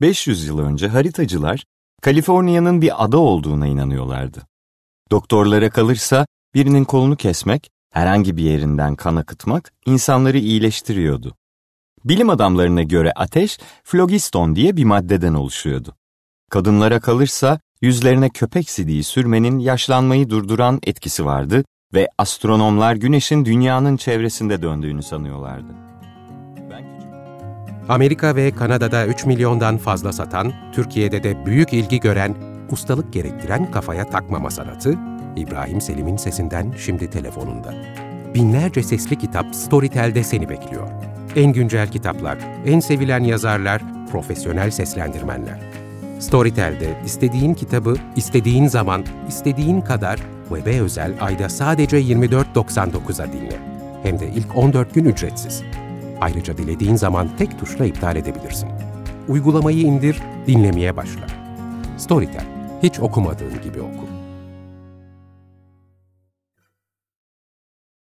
500 yıl önce haritacılar Kaliforniya'nın bir ada olduğuna inanıyorlardı. Doktorlara kalırsa birinin kolunu kesmek, herhangi bir yerinden kan akıtmak insanları iyileştiriyordu. Bilim adamlarına göre ateş flogiston diye bir maddeden oluşuyordu. Kadınlara kalırsa yüzlerine köpek sidiği sürmenin yaşlanmayı durduran etkisi vardı ve astronomlar güneşin dünyanın çevresinde döndüğünü sanıyorlardı. Amerika ve Kanada'da 3 milyondan fazla satan, Türkiye'de de büyük ilgi gören, ustalık gerektiren kafaya takmama sanatı, İbrahim Selim'in sesinden şimdi telefonunda. Binlerce sesli kitap Storytel'de seni bekliyor. En güncel kitaplar, en sevilen yazarlar, profesyonel seslendirmenler. Storytel'de istediğin kitabı, istediğin zaman, istediğin kadar web'e özel ayda sadece 24.99'a dinle. Hem de ilk 14 gün ücretsiz. Ayrıca dilediğin zaman tek tuşla iptal edebilirsin. Uygulamayı indir, dinlemeye başla. Storytel, hiç okumadığın gibi oku.